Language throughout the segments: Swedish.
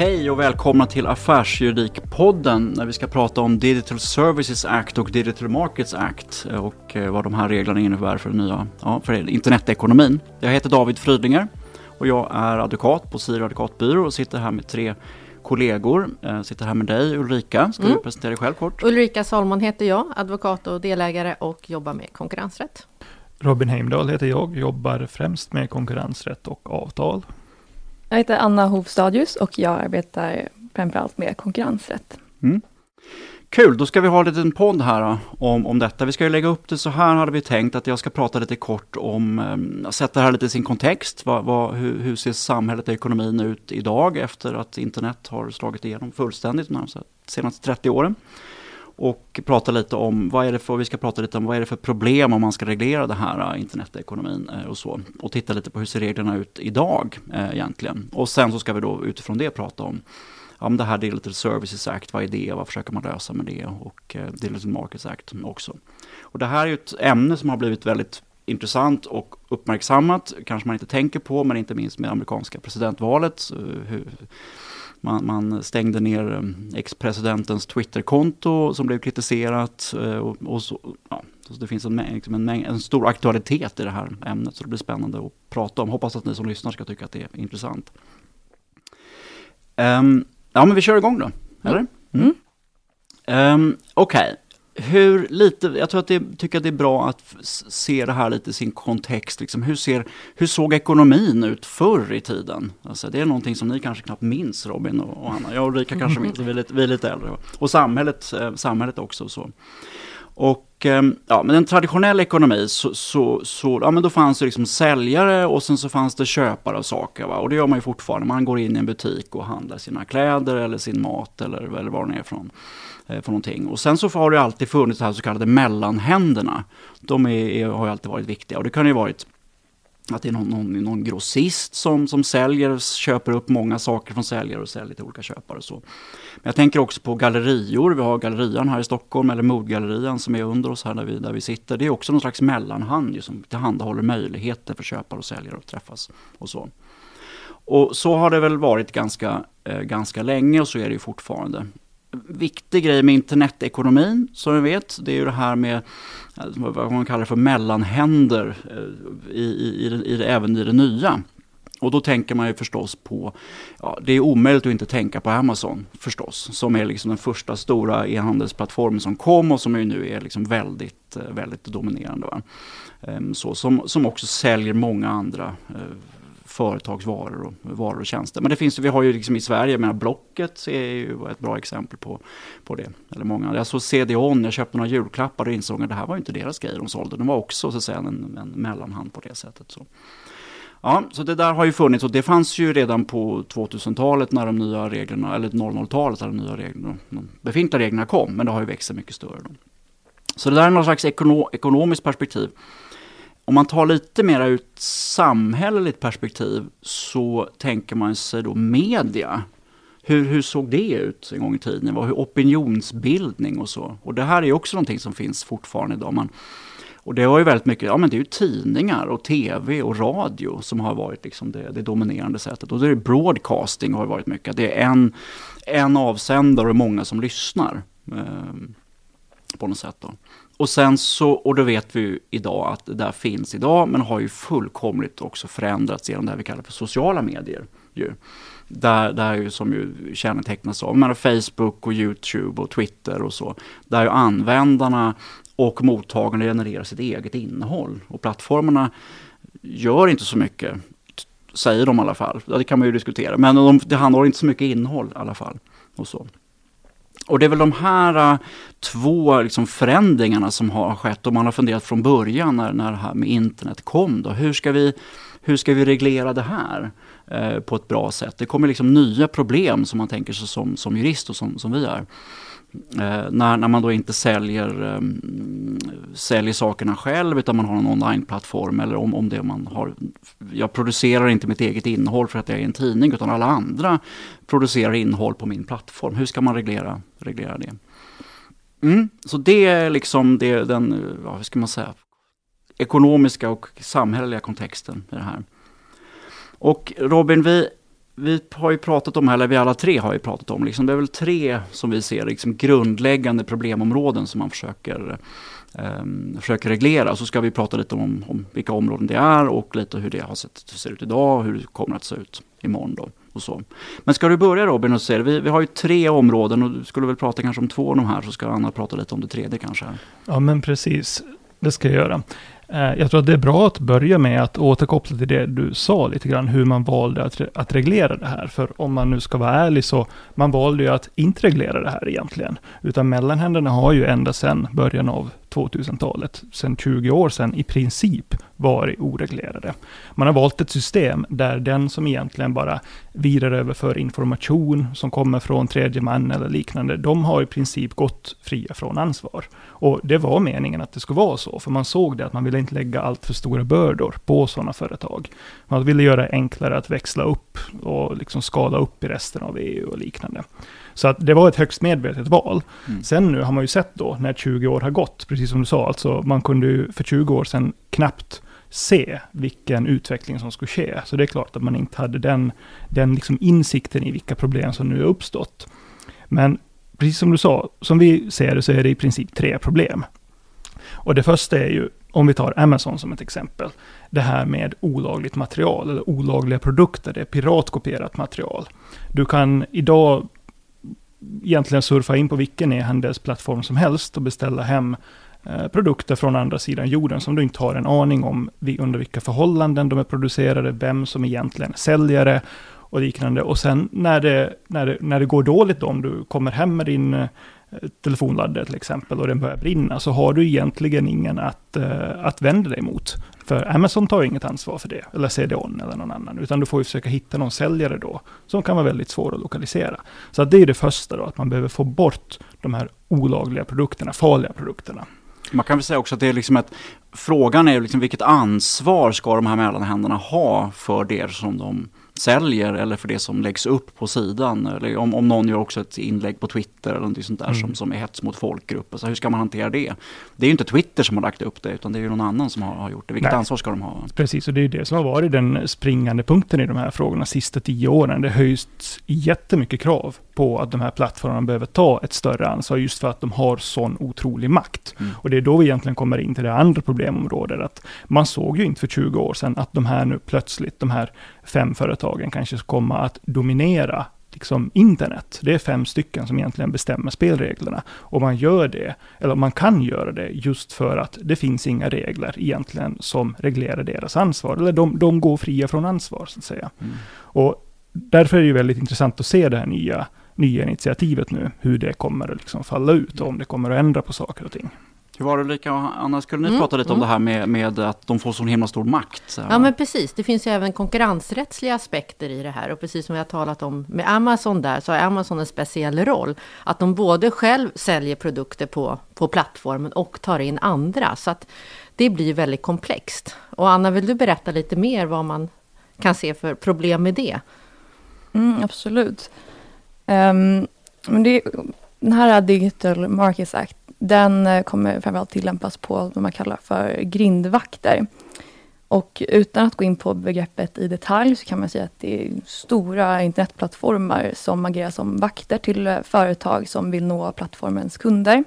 Hej och välkomna till Affärsjuridikpodden när vi ska prata om Digital Services Act och Digital Markets Act och eh, vad de här reglerna innebär för, nya, ja, för internetekonomin. Jag heter David Frydlinger och jag är advokat på Siri advokatbyrå och sitter här med tre kollegor. Jag eh, sitter här med dig Ulrika, ska mm. du presentera dig själv kort? Ulrika Salmon heter jag, advokat och delägare och jobbar med konkurrensrätt. Robin Heimdahl heter jag, jobbar främst med konkurrensrätt och avtal. Jag heter Anna Hovstadius och jag arbetar framförallt med konkurrensrätt. Mm. Kul, då ska vi ha en liten podd här eh, om, om detta. Vi ska ju lägga upp det så här hade vi tänkt att jag ska prata lite kort om, eh, sätta det här lite i sin kontext. Vad, vad, hur, hur, ser samhället och ekonomin ut idag efter att internet har slagit igenom fullständigt de senaste 30 åren? Och prata lite om vad är det för, vi ska prata lite om vad är det för problem om man ska reglera det här eh, internetekonomin eh, och så. Och titta lite på hur ser reglerna ut idag eh, egentligen. Och sen så ska vi då utifrån det prata om om det här Digital Services Act, vad är det, vad försöker man lösa med det och eh, Digital Markets Act också. Och det här är ju ett ämne som har blivit väldigt intressant och uppmärksammat, kanske man inte tänker på, men inte minst med amerikanska presidentvalet. Eh, hur, man, man stängde ner eh, ex-presidentens Twitterkonto som blev kritiserat. Eh, och, och så, ja, så det finns en, liksom en, en, stor aktualitet i det här ämnet så det blir spännande att prata om. Hoppas att ni som lyssnar ska tycka att det är intressant. Um, ja men vi kör igång då, eller? Mm. Um, Okej, okay hur lite, jag tror att det, tycker att det är bra att se det här lite i sin kontext. Liksom. Hur, ser, hur såg ekonomin ut förr i tiden? Alltså, det är någonting som ni kanske knappt minns Robin och, och Anna. Jag och Ulrika kanske minns, vi är lite, vi är lite äldre. Och samhället, eh, samhället också. Så. Och eh, ja, men en traditionell ekonomi så, så, så, ja, men då fanns det liksom säljare och sen så fanns det köpare av saker. Va? Och det gör man ju fortfarande. Man går in i en butik och handlar sina kläder eller sin mat eller, eller var den är ifrån. Eh, för någonting. Och sen så har det alltid funnits de här så kallade mellanhänderna. De är, har ju alltid varit viktiga och det kan ju varit att det är någon, någon, någon grossist som, som säljer, köper upp många saker från säljare och säljer till olika köpare. Och så. Men jag tänker också på gallerior. Vi har Gallerian här i Stockholm, eller Modgallerian som är under oss här där vi, där vi sitter. Det är också någon slags mellanhand ju, som tillhandahåller möjligheter för köpare och säljare att träffas. Och så. Och så har det väl varit ganska, eh, ganska länge och så är det ju fortfarande viktig grej med internetekonomin, som vi vet, det är ju det här med eh, vad man kallar för mellanhänder eh, i, i, i, i, även i det nya. Och då tänker man ju förstås på, ja, det är omöjligt att inte tänka på Amazon förstås, som är liksom den första stora e-handelsplattformen som kom och som ju nu är liksom väldigt, eh, väldigt dominerande. Va? Ehm, så, som, som också säljer många andra företagsvaror och varor och tjänster. Men det finns, vi har ju liksom i Sverige, jag menar Blocket är ju ett bra exempel på, på det. Eller många. Alltså jag såg CD-ON, jag köpte några julklappar och insåg att det här var inte deras grejer de sålde. De var också så att säga en, en mellanhand på det sättet. Så. Ja, så det där har ju funnits och det fanns ju redan på 2000-talet när de nya reglerna, eller 00-talet när de nya reglerna, de befintliga reglerna kom, men det har ju växt sig mycket större. Då. Så det där är någon slags ekono ekonomiskt perspektiv. Om man tar lite mer ut samhälleligt perspektiv så tänker man sig då media. Hur, hur såg det ut en gång i tiden? Hur opinionsbildning och så. Och det här är också någonting som finns fortfarande idag. Man, och det har ju väldigt mycket, ja men det är ju tidningar och tv och radio som har varit liksom det, det dominerande sättet. Och det är broadcasting har varit mycket. Det är en, en avsändare och många som lyssnar. Eh, på något sätt då. Och sen så, och då vet vi ju idag att det där finns idag, men har ju fullkomligt också förändrats genom det vi kallar för sociala medier. Ju. Där, där ju, som ju kännetecknas av men Facebook och YouTube och Twitter och så. Där ju användarna och mottagarna genererar sitt eget innehåll. Och plattformarna gör inte så mycket, säger de i alla fall. Det kan man ju diskutera. Men de, det handlar inte så mycket innehåll i alla fall. Och så. Och det är väl de här uh, två liksom, förändringarna som har skett och man har funderat från början när, när det här med internet kom. Då. Hur, ska vi, hur ska vi reglera det här uh, på ett bra sätt? Det kommer liksom nya problem som man tänker sig som, som jurist och som, som vi är. Eh, när, när man då inte säljer, eh, säljer sakerna själv utan man har en onlineplattform eller om, om det man har. Jag producerar inte mitt eget innehåll för att jag är en tidning utan alla andra producerar innehåll på min plattform. Hur ska man reglera, reglera det? Mm, så det är liksom det, den, ja, hur ska man säga, ekonomiska och samhälleliga kontexten i det här. Och Robin, vi vi har ju pratat om, eller vi alla tre har ju pratat om, liksom, det är väl tre som vi ser liksom, grundläggande problemområden som man försöker, eh, försöker reglera. Så ska vi prata lite om, om vilka områden det är och lite hur det har sett, ser ut idag och hur det kommer att se ut imorgon. Då och så. Men ska du börja Robin och säga, vi, vi har ju tre områden och du skulle väl prata kanske om två av de här så ska Anna prata lite om det tredje kanske. Ja men precis, det ska jag göra. Eh, jag tror att det är bra att börja med att återkoppla till det du sa lite grann, hur man valde att, att reglera det här. För om man nu ska vara ärlig så, man valde ju att inte reglera det här egentligen. Utan mellanhänderna har ju ända sedan början av 2000-talet, sedan 20 år sedan, i princip varit oreglerade. Man har valt ett system där den som egentligen bara virar över för information som kommer från tredje man eller liknande, de har i princip gått fria från ansvar. Och det var meningen att det skulle vara så, för man såg det att man ville inte lägga allt för stora bördor på sådana företag. Man ville göra det enklare att växla upp och liksom skala upp i resten av EU och liknande. Så att det var ett högst medvetet val. Mm. Sen nu har man ju sett då, när 20 år har gått, precis som du sa, alltså man kunde ju för 20 år sedan knappt se vilken utveckling som skulle ske. Så det är klart att man inte hade den, den liksom insikten i vilka problem som nu har uppstått. Men precis som du sa, som vi ser det så är det i princip tre problem. Och det första är ju, om vi tar Amazon som ett exempel, det här med olagligt material, eller olagliga produkter, det är piratkopierat material. Du kan idag egentligen surfa in på vilken e-handelsplattform som helst och beställa hem Eh, produkter från andra sidan jorden som du inte har en aning om under vilka förhållanden de är producerade, vem som egentligen är säljare och liknande. Och sen när det, när det, när det går dåligt, då, om du kommer hem med din eh, telefonladdare till exempel och den börjar brinna, så har du egentligen ingen att, eh, att vända dig mot. För Amazon tar inget ansvar för det, eller CDON eller någon annan, utan du får ju försöka hitta någon säljare då, som kan vara väldigt svår att lokalisera. Så att det är det första då, att man behöver få bort de här olagliga produkterna, farliga produkterna. Man kan väl säga också att det är liksom ett, frågan är liksom vilket ansvar ska de här mellanhänderna ha för det som de säljer eller för det som läggs upp på sidan. Eller om, om någon gör också ett inlägg på Twitter eller något sånt där mm. som, som är hets mot folkgrupper. Så hur ska man hantera det? Det är ju inte Twitter som har lagt upp det utan det är ju någon annan som har, har gjort det. Vilket Nej. ansvar ska de ha? Precis, och det är ju det som har varit den springande punkten i de här frågorna de sista tio åren. Det höjs jättemycket krav på att de här plattformarna behöver ta ett större ansvar just för att de har sån otrolig makt. Mm. Och det är då vi egentligen kommer in till det andra problemområdet. Att man såg ju inte för 20 år sedan att de här nu plötsligt, de här fem företagen kanske komma att dominera liksom internet. Det är fem stycken som egentligen bestämmer spelreglerna. Och man gör det, eller man kan göra det just för att det finns inga regler egentligen som reglerar deras ansvar. Eller de, de går fria från ansvar, så att säga. Mm. Och därför är det ju väldigt intressant att se det här nya, nya initiativet nu, hur det kommer att liksom falla ut och om det kommer att ändra på saker och ting. Hur var det Ulrika och Anna, skulle ni mm, prata lite mm. om det här med, med, att de får så himla stor makt? Ja men precis, det finns ju även konkurrensrättsliga aspekter i det här och precis som vi har talat om med Amazon där så har Amazon en speciell roll. Att de både själv säljer produkter på, på plattformen och tar in andra så att det blir väldigt komplext. Och Anna, vill du berätta lite mer vad man kan se för problem med det? Mm, absolut. Um, men det, den här Digital Markets Act den eh, kommer framförallt tillämpas på vad man kallar för grindvakter. Och utan att gå in på begreppet i detalj så kan man säga att det är stora internetplattformar som agerar som vakter till eh, företag som vill nå plattformens kunder.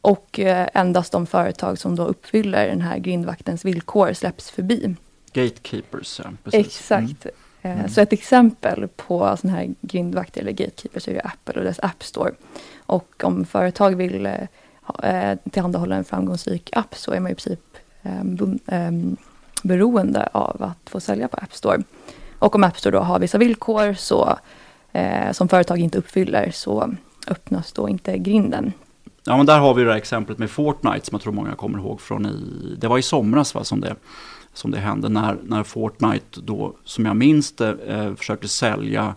Och eh, endast de företag som då uppfyller den här grindvaktens villkor släpps förbi. Gatekeepers, ja. Precis. Exakt. Mm. Mm. Så ett exempel på sådana här grindvakter eller gatekeepers är ju Apple och dess App Store. Och om företag vill eh, tillhandahålla en framgångsrik app så är man i princip eh, beroende av att få sälja på App Store. Och om App Store då har vissa villkor så, eh, som företag inte uppfyller så öppnas då inte grinden. Ja men där har vi det här exemplet med Fortnite som jag tror många kommer ihåg från i, det var i somras va, som det som det hände när, när Fortnite då, som jag minns det, eh, försökte sälja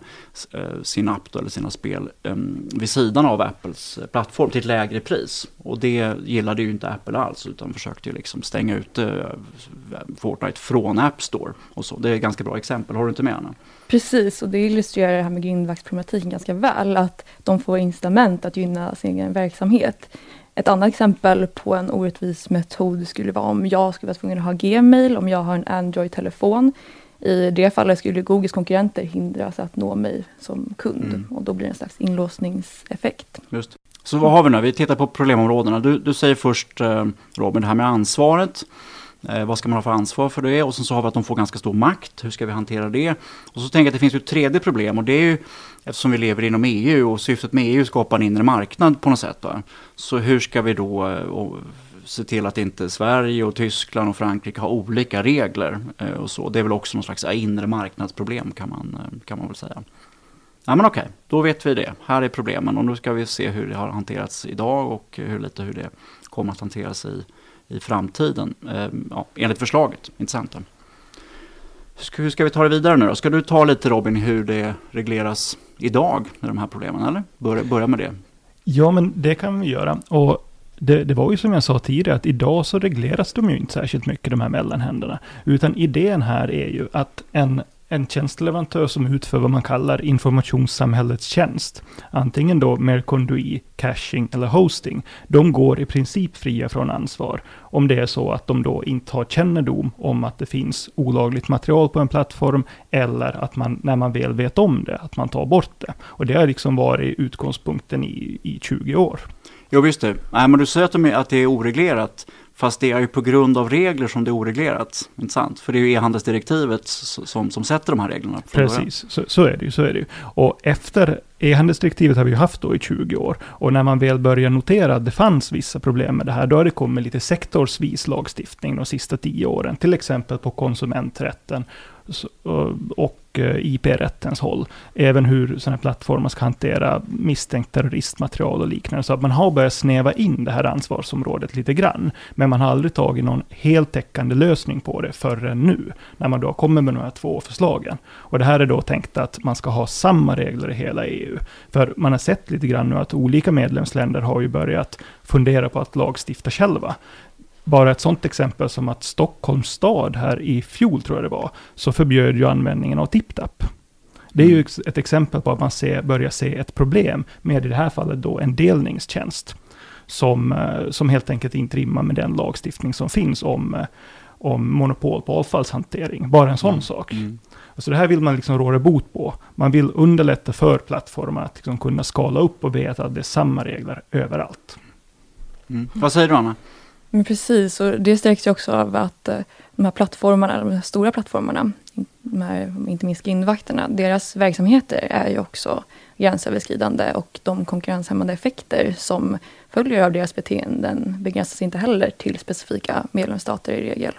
eh, sin app då, eller sina spel eh, vid sidan av Apples plattform till ett lägre pris. Och det gillade ju inte Apple alls utan försökte ju liksom stänga ut eh, Fortnite från App Store. Och så. Det är ett ganska bra exempel, har du inte med Anna? Precis, och det illustrerar det här med grindvaktsproblematiken ganska väl, att de får incitament att gynna sin egen verksamhet. Ett annat exempel på en orättvis metod skulle vara om jag skulle vara tvungen att ha Gmail, om jag har en Android-telefon. I det fallet skulle Googles konkurrenter hindras att nå mig som kund Mm. och då blir det en slags inlåsningseffekt. Just. Så vad har vi nu? Vi tittar på problemområdena. Du, du säger först eh, Robin, det här med ansvaret. Eh, vad ska man ha för ansvar för det? Och sen så har vi att de får ganska stor makt. Hur ska vi hantera det? Och så tänker jag att det finns ju ett tredje problem och det är ju eftersom vi lever inom EU och syftet med EU är att skapa en inre marknad på något sätt. Va? Så hur ska vi då eh, och se till att inte Sverige och Tyskland och Frankrike har olika regler eh, och så. Det är väl också någon slags inre marknadsproblem kan man, eh, kan man väl säga. Ja men okej, då vet vi det. Här är problemen och nu ska vi se hur det har hanterats idag och hur lite hur det kommer att hanteras i, i framtiden. Eh, ja, enligt förslaget, inte sant? Hur ska, hur ska vi ta det vidare nu då? Ska du ta lite Robin hur det regleras idag med de här problemen eller? Börja, börja med det. Ja, men det kan vi göra. Och det, det var ju som jag sa tidigare, att idag så regleras de ju inte särskilt mycket, de här mellanhänderna. Utan idén här är ju att en, en tjänsteleverantör som utför vad man kallar informationssamhällets tjänst, antingen då Mercondui, caching eller hosting, de går i princip fria från ansvar. Om det är så att de då inte har kännedom om att det finns olagligt material på en plattform, eller att man, när man väl vet om det, att man tar bort det. Och det har liksom varit utgångspunkten i, i 20 år. Jo visst det. Nej, men du säger att, de är, att det är oreglerat. Fast det är ju på grund av regler som det är oreglerat. Inte sant? För det är ju e-handelsdirektivet som, som sätter de här reglerna. Precis, så, så är det ju. Så är det ju. Och efter e-handelsdirektivet har vi ju haft då i 20 år. Och när man väl börjar notera att det fanns vissa problem med det här, då har det kommit lite sektorsvis lagstiftning de sista 10 åren. Till exempel på konsumenträtten Eh, och- eh, IP-rättens håll. Även hur sådana här plattformar ska hantera misstänkt terroristmaterial och liknande. Så att man har börjat snäva in det här ansvarsområdet lite grann. Men man har aldrig tagit någon heltäckande lösning på det förrän nu. När man då kommer med de här två förslagen. Och det här är då tänkt att man ska ha samma regler i hela EU. För man har sett lite grann nu att olika medlemsländer har ju börjat fundera på att lagstifta själva. Bara ett sådant exempel som att Stockholms stad här i fjol, tror jag det var, så förbjöd ju användningen av TipTap. Det är ju ex- ett exempel på att man ser, börjar se ett problem med i det här fallet då en delningstjänst. Som, eh, som helt enkelt inte rimmar med den lagstiftning som finns om, eh, om monopol på avfallshantering. Bara en sån Mm. sak. Mm. Så det här vill man liksom råda bot på. Man vill underlätta för plattformar att liksom kunna skala upp och veta att det är samma regler överallt. Mm. Vad säger du Anna? Men precis, och det stärks ju också av att eh, de här plattformarna, de här stora plattformarna, de här, inte minst grindvakterna, deras verksamheter är ju också gränsöverskridande och de konkurrenshämmande effekter som följer av deras beteenden begränsas inte heller till specifika medlemsstater i regel.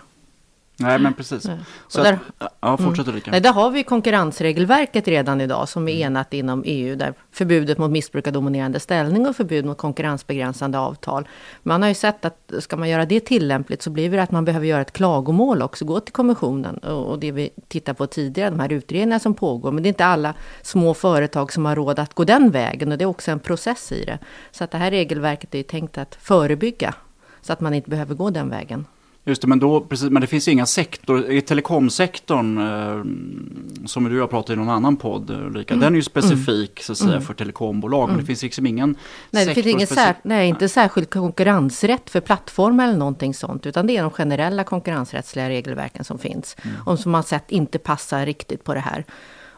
Nej men precis. Nej. Så Och där- att, ja, fortsätt Ulrika. Nej, där har vi konkurrensregelverket redan idag som är Mm. enat inom EU. Där förbudet mot missbruk av dominerande ställning och förbud mot konkurrensbegränsande avtal. Man har ju sett att ska man göra det tillämpligt så blir det att man behöver göra ett klagomål också. Gå till kommissionen och det vi tittar på tidigare, de här utredningarna som pågår. Men det är inte alla små företag som har råd att gå den vägen och det är också en process i det. Så att det här regelverket är tänkt att förebygga så att man inte behöver gå den vägen. Just det, men, då, precis, men det finns inga sektor, i telekomsektorn eh, som du har pratat i någon annan podd Ulrika, den är ju specifik så att säga för telekombolag, men det finns liksom ingen Nej, det finns ingen sär, nej, inte särskild konkurrensrätt för plattformar eller någonting sånt, utan det är de generella konkurrensrättsliga regelverken som finns, om som man sett inte passar riktigt på det här.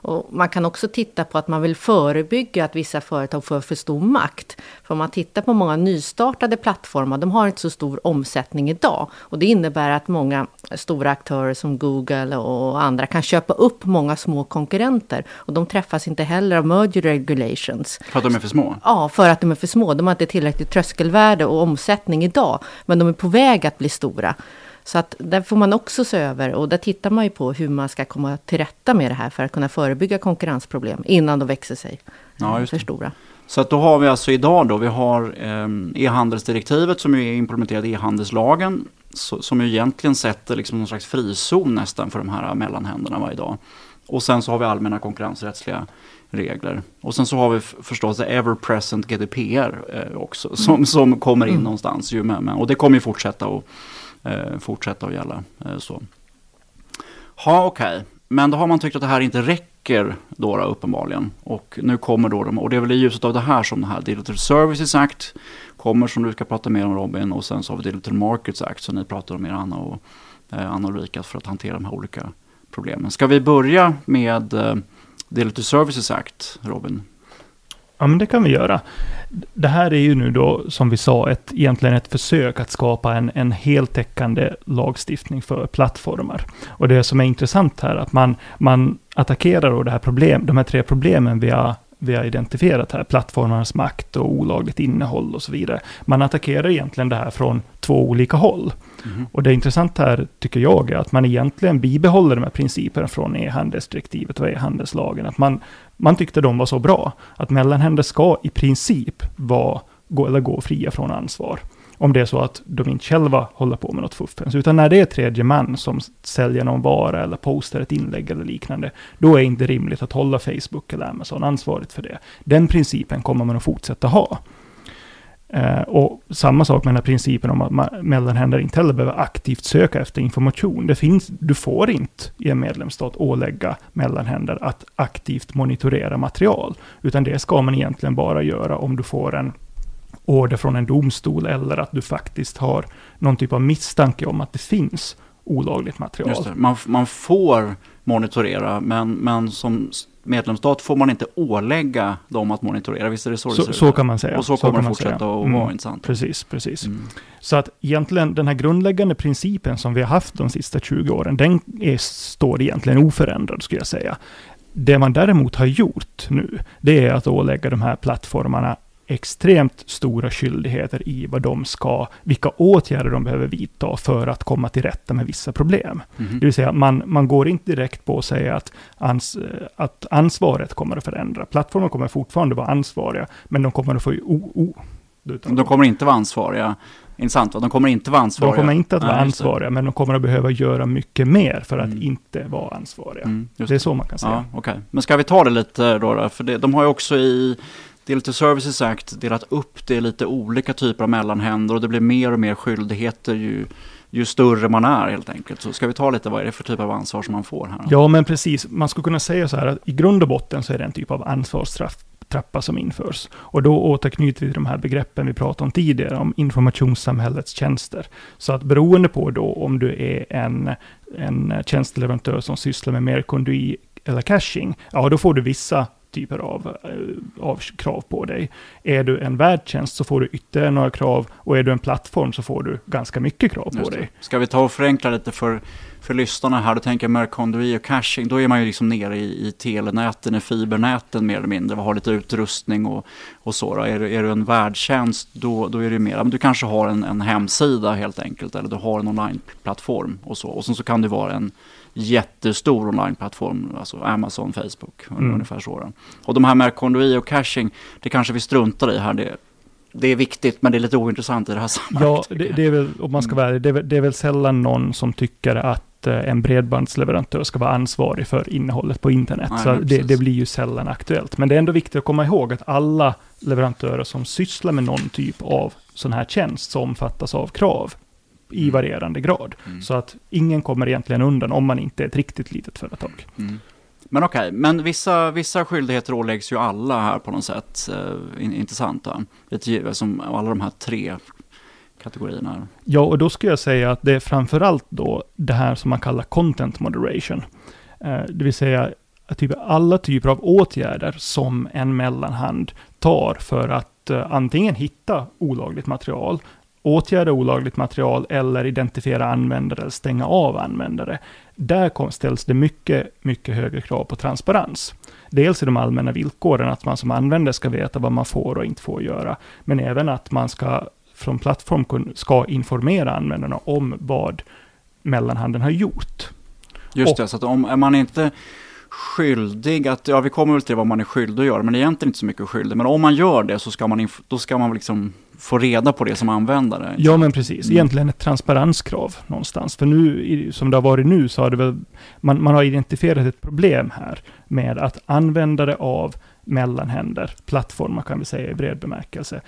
Och man kan också titta på att man vill förebygga att vissa företag får för stor makt. För om man tittar på många nystartade plattformar, de har inte så stor omsättning idag. Och det innebär att många stora aktörer som Google och andra kan köpa upp många små konkurrenter. Och de träffas inte heller av merger regulations. för att de är för små. Ja, för att de är för små. De har inte tillräckligt tröskelvärde och omsättning idag. Men de är på väg att bli stora. Så att där får man också se över och där tittar man ju på hur man ska komma till rätta med det här för att kunna förebygga konkurrensproblem innan de växer sig Ja, för stora. Så att då har vi alltså idag då, vi har eh, e-handelsdirektivet som är implementerat i e-handelslagen. Som ju egentligen sätter liksom någon slags frizon nästan för de här mellanhänderna varje dag. Och sen så har vi allmänna konkurrensrättsliga regler. Och sen så har vi förstås ever present GDPR eh, också som, som kommer in någonstans. Ju med, och det kommer ju fortsätta att Eh, fortsätta att gälla. Eh, så. Ja, okej. Men då har man tyckt att det här inte räcker då, då uppenbarligen. Och nu kommer då de, och det är väl i ljuset av det här som det här Digital Services Act kommer som du ska prata mer om Robin. Och sen så har vi Digital Markets Act som ni pratar om mer Anna och, eh, Anna och Ulrika för att hantera de här olika problemen. Ska vi börja med eh, Digital Services Act, Robin? Ja, men det kan vi göra. Det här är ju nu då, som vi sa, ett, egentligen ett försök att skapa en, en heltäckande lagstiftning för plattformar. Och det som är intressant här, att man, man attackerar då det här problem, de här tre problemen vi har vi har identifierat här, plattformarnas makt och olagligt innehåll och så vidare. Man attackerar egentligen det här från två olika håll. Mm. Och det intressanta här, tycker jag, är att man egentligen bibehåller de här principerna från e-handelsdirektivet och e-handelslagen. Att man, man tyckte de var så bra, att mellanhänder ska i princip vara, gå, eller gå fria från ansvar om det är så att de inte själva håller på med något fuffens. Utan när det är tredje man som säljer någon vara eller postar ett inlägg eller liknande, då är det inte rimligt att hålla Facebook eller Amazon ansvarigt för det. Den principen kommer man att fortsätta ha. Eh, och samma sak med den här principen om att mellanhänder inte heller behöver aktivt söka efter information. Det finns, du får inte i en medlemsstat ålägga mellanhänder att aktivt monitorera material, utan det ska man egentligen bara göra om du får en order från en domstol eller att du faktiskt har någon typ av misstanke om att det finns olagligt material. Man, man, får monitorera, men, men som medlemsstat får man inte ålägga dem att monitorera. Visst är det så det Så, så kan man säga. Och så, så kommer det fortsätta att mm. vara, intressant. Precis, precis. Mm. Så att egentligen den här grundläggande principen som vi har haft de sista 20 åren, den är, står egentligen oförändrad, skulle jag säga. Det man däremot har gjort nu, det är att ålägga de här plattformarna extremt stora skyldigheter i vad de ska, vilka åtgärder de behöver vidta för att komma till rätta med vissa problem. Mm. Det vill säga, man, man går inte direkt på att säga att, ans, att ansvaret kommer att förändra. Plattformen kommer fortfarande vara ansvariga, men de kommer att få... O, o, de kommer inte vara ansvariga. Intressant, de kommer inte vara ansvariga. De kommer inte att vara Nej, ansvariga, men de kommer att behöva göra mycket mer för att mm. inte vara ansvariga. Mm, det är så man kan säga. Ja, okay. Men ska vi ta det lite då? då? För det, de har ju också i Digital Services Act delat upp det i lite olika typer av mellanhänder och det blir mer och mer skyldigheter ju, ju större man är helt enkelt. Så ska vi ta lite, vad är det för typ av ansvar som man får här? Ja, men precis. Man skulle kunna säga så här att i grund och botten så är det en typ av ansvarstrappa som införs. Och då återknyter vi till de här begreppen vi pratade om tidigare, om informationssamhällets tjänster. Så att beroende på då om du är en, en tjänsteleverantör som sysslar med mer merkondui eller caching, ja då får du vissa typer av, eh, av krav på dig. Är du en värdtjänst så får du ytterligare några krav och är du en plattform så får du ganska mycket krav på dig. Ska vi ta och förenkla lite för, för lyssnarna här? Du tänker Mercondui och caching, då är man ju liksom nere i, i telenäten, i fibernäten mer eller mindre, har lite utrustning och, och så. Då. Är, du, är du en värdtjänst, då, då är det mer, men du kanske har en, en hemsida helt enkelt, eller du har en onlineplattform och så. Och sen så kan det vara en jättestor onlineplattform, alltså Amazon, Facebook, mm. ungefär så. Och de här med kondoi och caching, det kanske vi struntar i här. Det, det är viktigt, men det är lite ointressant i det här sammanhanget. Ja, det, det, är väl, om man ska vara ärlig, det, är, det är väl sällan någon som tycker att eh, en bredbandsleverantör ska vara ansvarig för innehållet på internet. Nej, så det, det, blir ju sällan aktuellt. Men det är ändå viktigt att komma ihåg att alla leverantörer som sysslar med någon typ av sån här tjänst som omfattas av krav i mm. varierande grad. Mm. Så att ingen kommer egentligen undan om man inte är ett riktigt litet företag. Mm. Men okej, okay. men vissa, vissa skyldigheter åläggs ju alla här på något sätt. Uh, intressant då. Lite som alla de här tre kategorierna. Ja, och då skulle jag säga att det är framförallt då det här som man kallar content moderation. Uh, det vill säga typ alla typer av åtgärder som en mellanhand tar för att uh, antingen hitta olagligt material åtgärda olagligt material eller identifiera användare eller stänga av användare. Där ställs det mycket, mycket högre krav på transparens. Dels i de allmänna villkoren, att man som användare ska veta vad man får och inte får göra, men även att man ska från plattform ska informera användarna om vad mellanhanden har gjort. Just och, det, så att om man inte skyldig att, ja vi kommer väl till vad man är skyldig att göra, men egentligen inte så mycket skyldig. Men om man gör det så ska man, då ska man liksom få reda på det som användare. Ja, men precis. Mm. Egentligen ett transparenskrav någonstans. För nu, som det har varit nu, så har det väl, man, man har identifierat ett problem här med att användare av mellanhänder, plattformar kan vi säga i bred bemärkelse,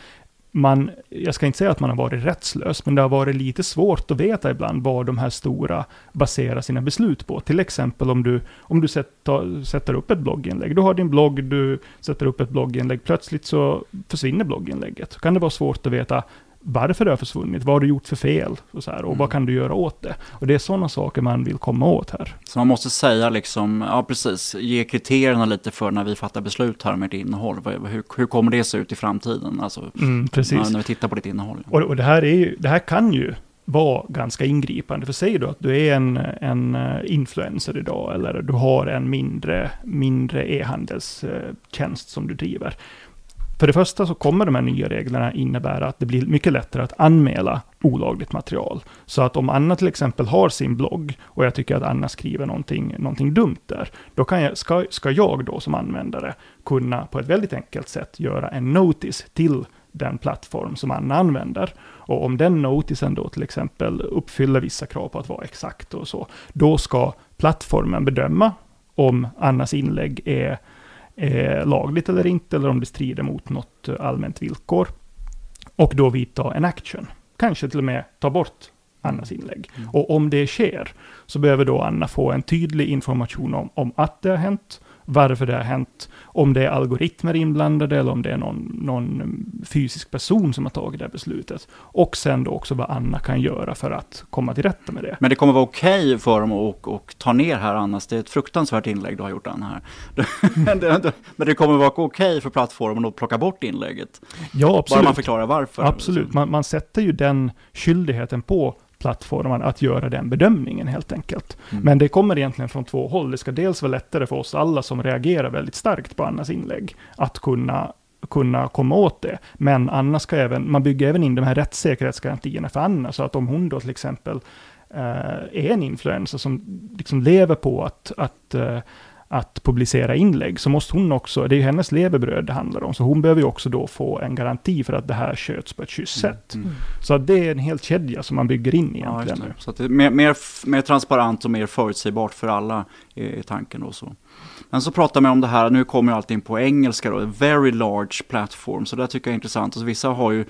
man, jag ska inte säga att man har varit rättslös, men det har varit lite svårt att veta ibland vad de här stora baserar sina beslut på. Till exempel om du, om du sätter, sätter upp ett blogginlägg. Du har din blogg, du sätter upp ett blogginlägg, plötsligt så försvinner blogginlägget. Då kan det vara svårt att veta varför det har försvunnit, vad har du gjort för fel och, så här, och Mm. vad kan du göra åt det? Och det är sådana saker man vill komma åt här. Så man måste säga liksom, ja precis, ge kriterierna lite för när vi fattar beslut här med ett innehåll. Hur, hur kommer det se ut i framtiden? Alltså, Mm, precis. när, när vi tittar på ditt innehåll. Och, och det, här är ju, det här kan ju vara ganska ingripande. För säg då att du är en, en eh, influencer idag, eller du har en mindre, mindre e-handelstjänst som du driver. För det första så kommer de här nya reglerna innebära att det blir mycket lättare att anmäla olagligt material. Så att om Anna till exempel har sin blogg och jag tycker att Anna skriver någonting, någonting dumt där, då kan jag, ska, ska jag då som användare kunna på ett väldigt enkelt sätt göra en notice till den plattform som Anna använder. Och om den notisen då till exempel uppfyller vissa krav på att vara exakt och så, då ska plattformen bedöma om Annas inlägg är, är lagligt eller inte, eller om det strider mot något eh, allmänt villkor. Och då vidta en action. Kanske till och med ta bort Annas inlägg. Mm. Och om det sker, så behöver då Anna få en tydlig information om, om att det har hänt, varför det har hänt, om det är algoritmer inblandade eller om det är någon, någon fysisk person som har tagit det här beslutet. Och sen då också vad Anna kan göra för att komma till rätta med det. Men det kommer vara okej för dem att och ta ner här Annas, det är ett fruktansvärt inlägg du har gjort Anna här. Men det kommer vara okej för plattformen att plocka bort inlägget. Ja, Bara absolut. man förklarar varför. Absolut, man, man sätter ju den skyldigheten på plattformen att göra den bedömningen helt enkelt. Mm. Men det kommer egentligen från två håll. Det ska dels vara lättare för oss alla som reagerar väldigt starkt på Annas inlägg att kunna kunna komma åt det. Men Anna ska även, man bygger även in de här rättssäkerhetsgarantierna för Anna, så att om hon då till exempel eh, är en influencer som liksom lever på att, att eh, att publicera inlägg, så måste hon också, det är ju hennes levebröd det handlar om, så hon behöver ju också då få en garanti för att det här sköts på ett schysst sätt. Mm. Så att det är en hel kedja som man bygger in Ja, egentligen. det. Så att det är mer, mer, mer transparent och mer förutsägbart för alla är, tanken då så. Men så pratar man om det här, nu kommer allting på engelska då, very large platform, så det tycker jag är intressant. Alltså, vissa har ju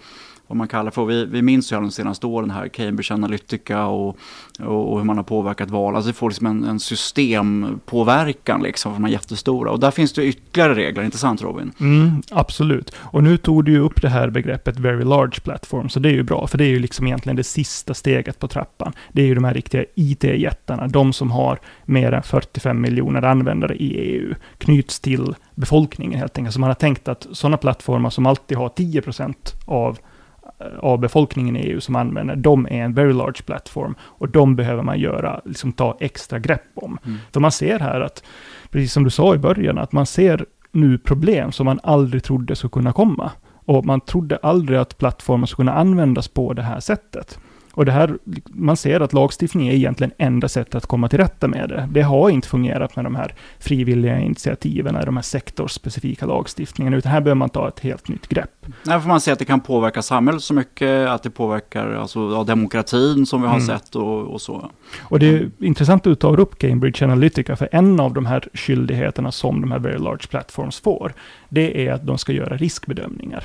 vad man kallar för, vi, vi minns ju de senaste åren här, Cambridge Analytica och, och, och hur man har påverkat val. Alltså det får liksom en, en systempåverkan liksom, för de här jättestora. Och där finns det ytterligare regler, inte sant Robin? Mm, absolut. Och nu tog du ju upp det här begreppet very large platform, så det är ju bra, för det är ju liksom egentligen det sista steget på trappan. Det är ju de här riktiga IT-jättarna, de som har mer än 45 miljoner användare i EU, knyts till befolkningen helt enkelt. Så man har tänkt att sådana plattformar som alltid har 10% av av befolkningen i EU som använder, de är en very large platform och de behöver man göra, liksom ta extra grepp om. Mm. För man ser här att, precis som du sa i början, att man ser nu problem som man aldrig trodde skulle kunna komma. Och man trodde aldrig att plattformar skulle kunna användas på det här sättet. Och det här, man ser att lagstiftning är egentligen enda sättet att komma till rätta med det. Det har inte fungerat med de här frivilliga initiativen, de här sektorsspecifika lagstiftningarna, utan här behöver man ta ett helt nytt grepp. Nej, för man ser att det kan påverka samhället så mycket, att det påverkar alltså, ja, demokratin som vi har Mm. sett och, och så. Och det är intressant att du tar upp Cambridge Analytica, för en av de här skyldigheterna som de här very large platforms får, det är att de ska göra riskbedömningar.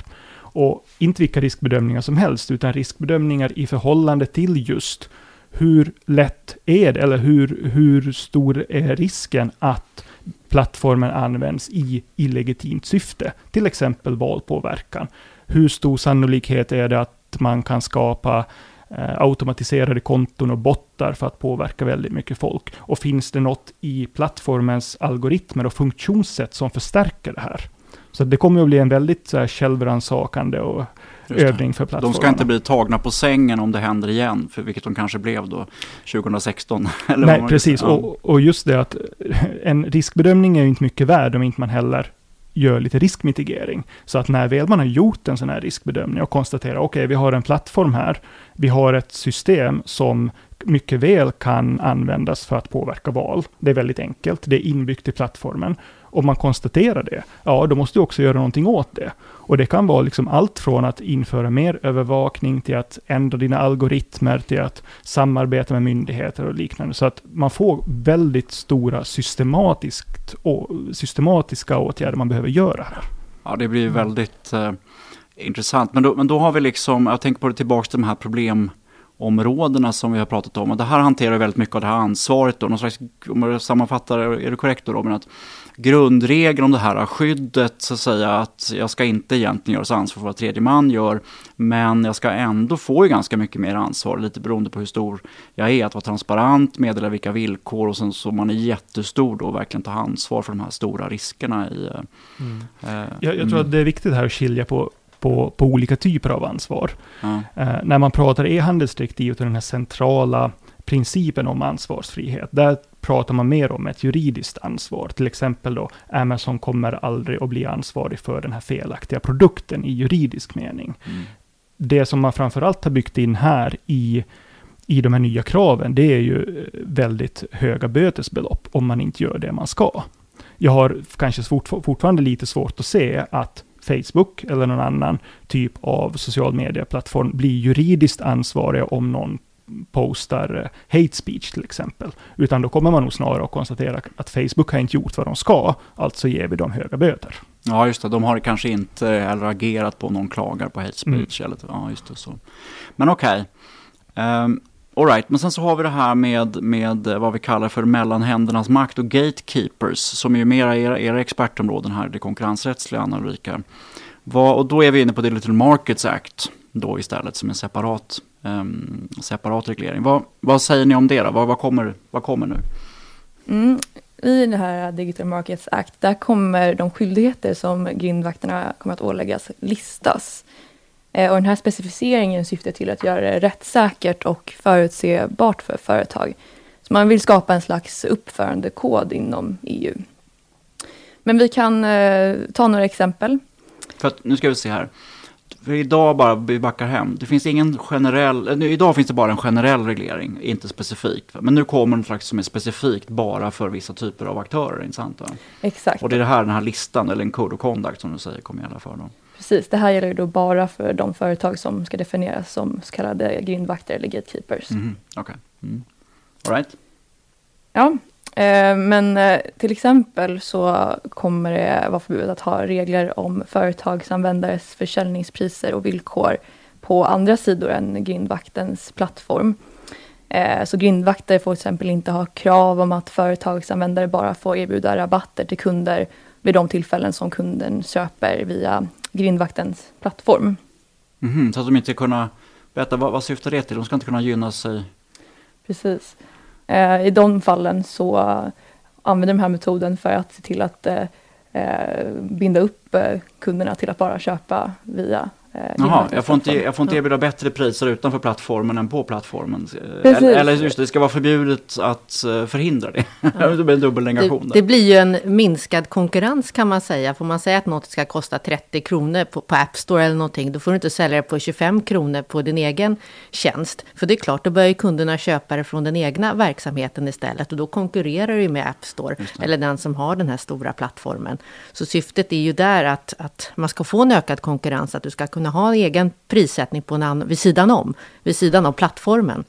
Och inte vilka riskbedömningar som helst, utan riskbedömningar i förhållande till just hur lätt är det, eller hur, hur stor är risken att plattformen används i illegitimt syfte, till exempel valpåverkan. Hur stor sannolikhet är det att man kan skapa eh, automatiserade konton och bottar för att påverka väldigt mycket folk? Och finns det något i plattformens algoritmer och funktionssätt som förstärker det här? Så det kommer att bli en väldigt så här, självrannsakande och övning för plattformarna. De ska inte bli tagna på sängen om det händer igen, för vilket de kanske blev då 2016. Eller vad Nej, precis. ja. Och, och just det att en riskbedömning är ju inte mycket värd om inte man heller gör lite riskmitigering. Så att när väl man har gjort en sån här riskbedömning och konstaterar, okej, vi har en plattform här, vi har ett system som mycket väl kan användas för att påverka val. Det är väldigt enkelt, det är inbyggt i plattformen. Om man konstaterar det, ja, då måste du också göra någonting åt det. Och det kan vara liksom allt från att införa mer övervakning till att ändra dina algoritmer, till att samarbeta med myndigheter och liknande. Så att man får väldigt stora systematiskt, systematiska åtgärder man behöver göra. Ja, det blir väldigt eh, intressant. Men då, men då har vi liksom, jag tänker på det tillbaka till de här problem områdena som vi har pratat om. Och det här hanterar väldigt mycket av det här ansvaret. Då. Någon slags, om jag sammanfattar, är det korrekt då Robin? Att grundregeln om det här skyddet, så att säga, att jag ska inte egentligen göras ansvar för vad tredje man gör, men jag ska ändå få ju ganska mycket mer ansvar, lite beroende på hur stor jag är, att vara transparent, meddela vilka villkor och sen så man är jättestor då verkligen ta ansvar för de här stora riskerna i... Eh, mm. Eh, jag, jag, tror att det är viktigt här att skilja på på, på olika typer av ansvar. Ja. Eh, när man pratar e-handelsdirektivet och den här centrala principen om ansvarsfrihet, där pratar man mer om ett juridiskt ansvar. Till exempel då, Amazon kommer aldrig att bli ansvarig för den här felaktiga produkten i juridisk mening. Mm. Det som man framförallt har byggt in här i, i de här nya kraven, det är ju väldigt höga bötesbelopp om man inte gör det man ska. Jag har kanske fort, fortfarande lite svårt att se att Facebook eller någon annan typ av social media-plattform blir juridiskt ansvariga om någon postar eh, hate speech till exempel. Utan då kommer man nog snarare att konstatera att Facebook har inte gjort vad de ska, alltså ger vi dem höga böter. Ja, just det. De har kanske inte eller agerat på någon klagar på hate speech. Mm. Eller, ja, just det, så. Men okej. Okay. Um, ehm, Alright, men sen så har vi det här med, med eh, vad vi kallar för mellanhändernas makt och gatekeepers, som är ju mera era, era expertområden här, det konkurrensrättsliga, Anna Ulrika. Vad, och då är vi inne på Digital Markets Act då istället som en separat, um, separat reglering. Vad, vad säger ni om det då? Vad, vad, kommer, vad kommer nu? Mm, I det här Digital Markets Act, där kommer de skyldigheter som grindvakterna kommer att åläggas listas. Eh, och den här specificeringen syftar till att göra det rättssäkert och förutsebart för företag. Så man vill skapa en slags uppförandekod inom EU. Men vi kan eh, ta några exempel. För att, nu ska vi se här. För idag bara, vi backar hem, det finns ingen generell, idag finns det bara en generell reglering, inte specifikt. Men nu kommer en slags som är specifikt bara för vissa typer av aktörer, inte sant? Exakt. Och det är det här, den här listan, eller en code of conduct som du säger, kommer gälla för dem. Precis, det här gäller då bara för de företag som ska definieras som så kallade grindvakter eller gatekeepers. Mm, Okej. Okay. Mm. All right. Ja, eh, men eh, till exempel så kommer det vara förbjudet att ha regler om företagsanvändares försäljningspriser och villkor på andra sidor än grindvaktens plattform. Eh, så grindvakter får till exempel inte ha krav om att företagsanvändare bara får erbjuda rabatter till kunder vid de tillfällen som kunden köper via grindvaktens plattform. Mm, så att de inte kunna, berätta vad, vad syftar det till? De ska inte kunna gynna sig? Precis. Eh, I de fallen så använder de här metoden för att se till att eh, eh binda upp eh, kunderna till att bara köpa via Jaha, jag får, inte, jag får inte erbjuda bättre priser utanför plattformen än på plattformen. Eller, eller just det, det ska vara förbjudet att eh, förhindra det. Ja. det blir en dubbelnegation. Det, det, blir ju en minskad konkurrens kan man säga. Får man säga att något ska kosta 30 kronor på, på App Store eller någonting, då får du inte sälja det på 25 kronor på din egen tjänst. För det är klart, då börjar ju kunderna köpa det från den egna verksamheten istället. Och då konkurrerar du med App Store, eller den som har den här stora plattformen. Så syftet är ju där att, att man ska få en ökad konkurrens, att du ska kunna ha en egen prissättning på en annan, vid sidan om, vid sidan av plattformen.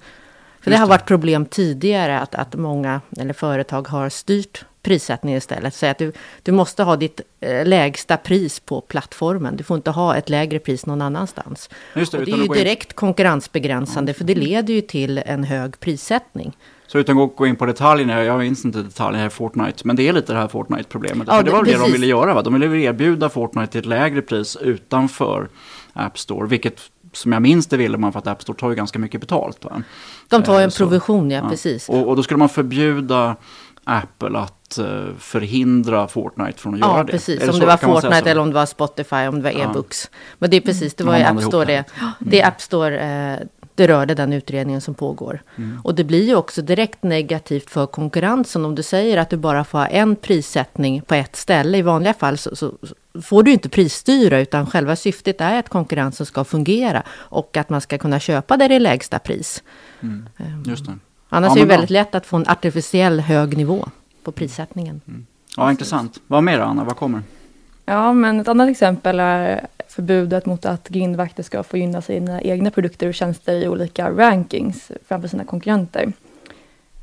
För det har varit problem tidigare att, att många eller företag har styrt prissättningen istället. Säg att du, du måste ha ditt eh, lägsta pris på plattformen. Du får inte ha ett lägre pris någon annanstans. Just det, det är ju direkt konkurrensbegränsande, för det leder ju till en hög prissättning. Så utan att gå in på detaljerna, jag minns inte detaljerna i Fortnite, men det är lite det här Fortnite-problemet. Ja, det, var det de ville göra, va? de ville erbjuda Fortnite till ett lägre pris utanför App Store, vilket som jag minns det ville man för att App Store tar ju ganska mycket betalt. Va? De tar ju en eh, provision, ja, ja. precis. Och, och, då skulle man förbjuda Apple att uh, förhindra Fortnite från att ja, göra det. Ja, precis. Om det var Fortnite eller om det var Spotify, om det var e-books. Men det är precis, det var ju App Store det. Det är App Store eh, det rörde den utredningen som pågår. Mm. Och det blir ju också direkt negativt för konkurrensen om du säger att du bara får ha en prissättning på ett ställe. I vanliga fall så, så, får du inte prisstyra utan själva syftet är att konkurrensen ska fungera och att man ska kunna köpa där det är lägsta pris. Mm. Ehm, Just det. Annars ja, är det väldigt lätt att få en artificiell hög nivå på prissättningen. Mm. Ja, intressant. Vad mer Anna, vad kommer? Ja, men ett annat exempel är förbudet mot att grindvakter ska få gynna sina egna produkter och tjänster i olika rankings framför sina konkurrenter.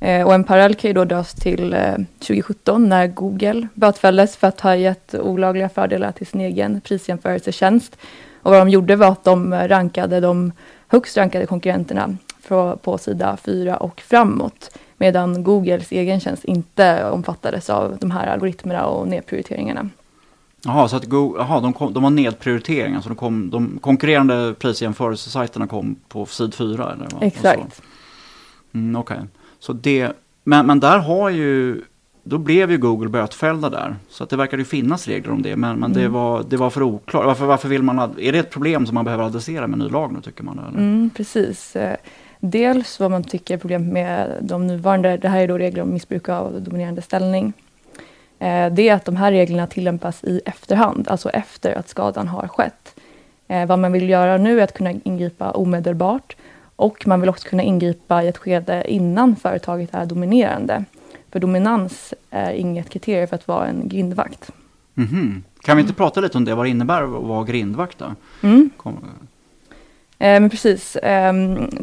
Eh, och en parallell kan ju då dras till eh, 2017 när Google bötfälldes för att ha gett olagliga fördelar till sin egen prisjämförelsetjänst. Och vad de gjorde var att de rankade de högst rankade konkurrenterna på, på sida 4 och framåt. Medan Googles egen tjänst inte omfattades av de här algoritmerna och nedprioriteringarna. Jaha, så att Go aha, de, kom, de har nedprioritering, alltså de, kom, de konkurrerande prisjämförelsesajterna kom på sid 4? Eller vad, Exakt. Mm, Okej, okay. så det, men, men där har ju, då blev ju Google bötfällda där. Så att det verkar ju finnas regler om det, men, men mm. det, var, det var för oklart. Varför, varför vill man, är det ett problem som man behöver adressera med ny lag nu tycker man? Eller? Mm, precis. Eh, dels vad man tycker är problemet med de nuvarande, det här är då regler om missbruk av dominerande ställning. Eh, det är att de här reglerna tillämpas i efterhand, alltså efter att skadan har skett. Eh, vad man vill göra nu är att kunna ingripa omedelbart och man vill också kunna ingripa i ett skede innan företaget är dominerande. För dominans är inget kriterium för att vara en grindvakt. Mm -hmm. Kan vi inte prata lite om det, vad det innebär att vara grindvakt? Då? Mm. Eh, men precis. Eh,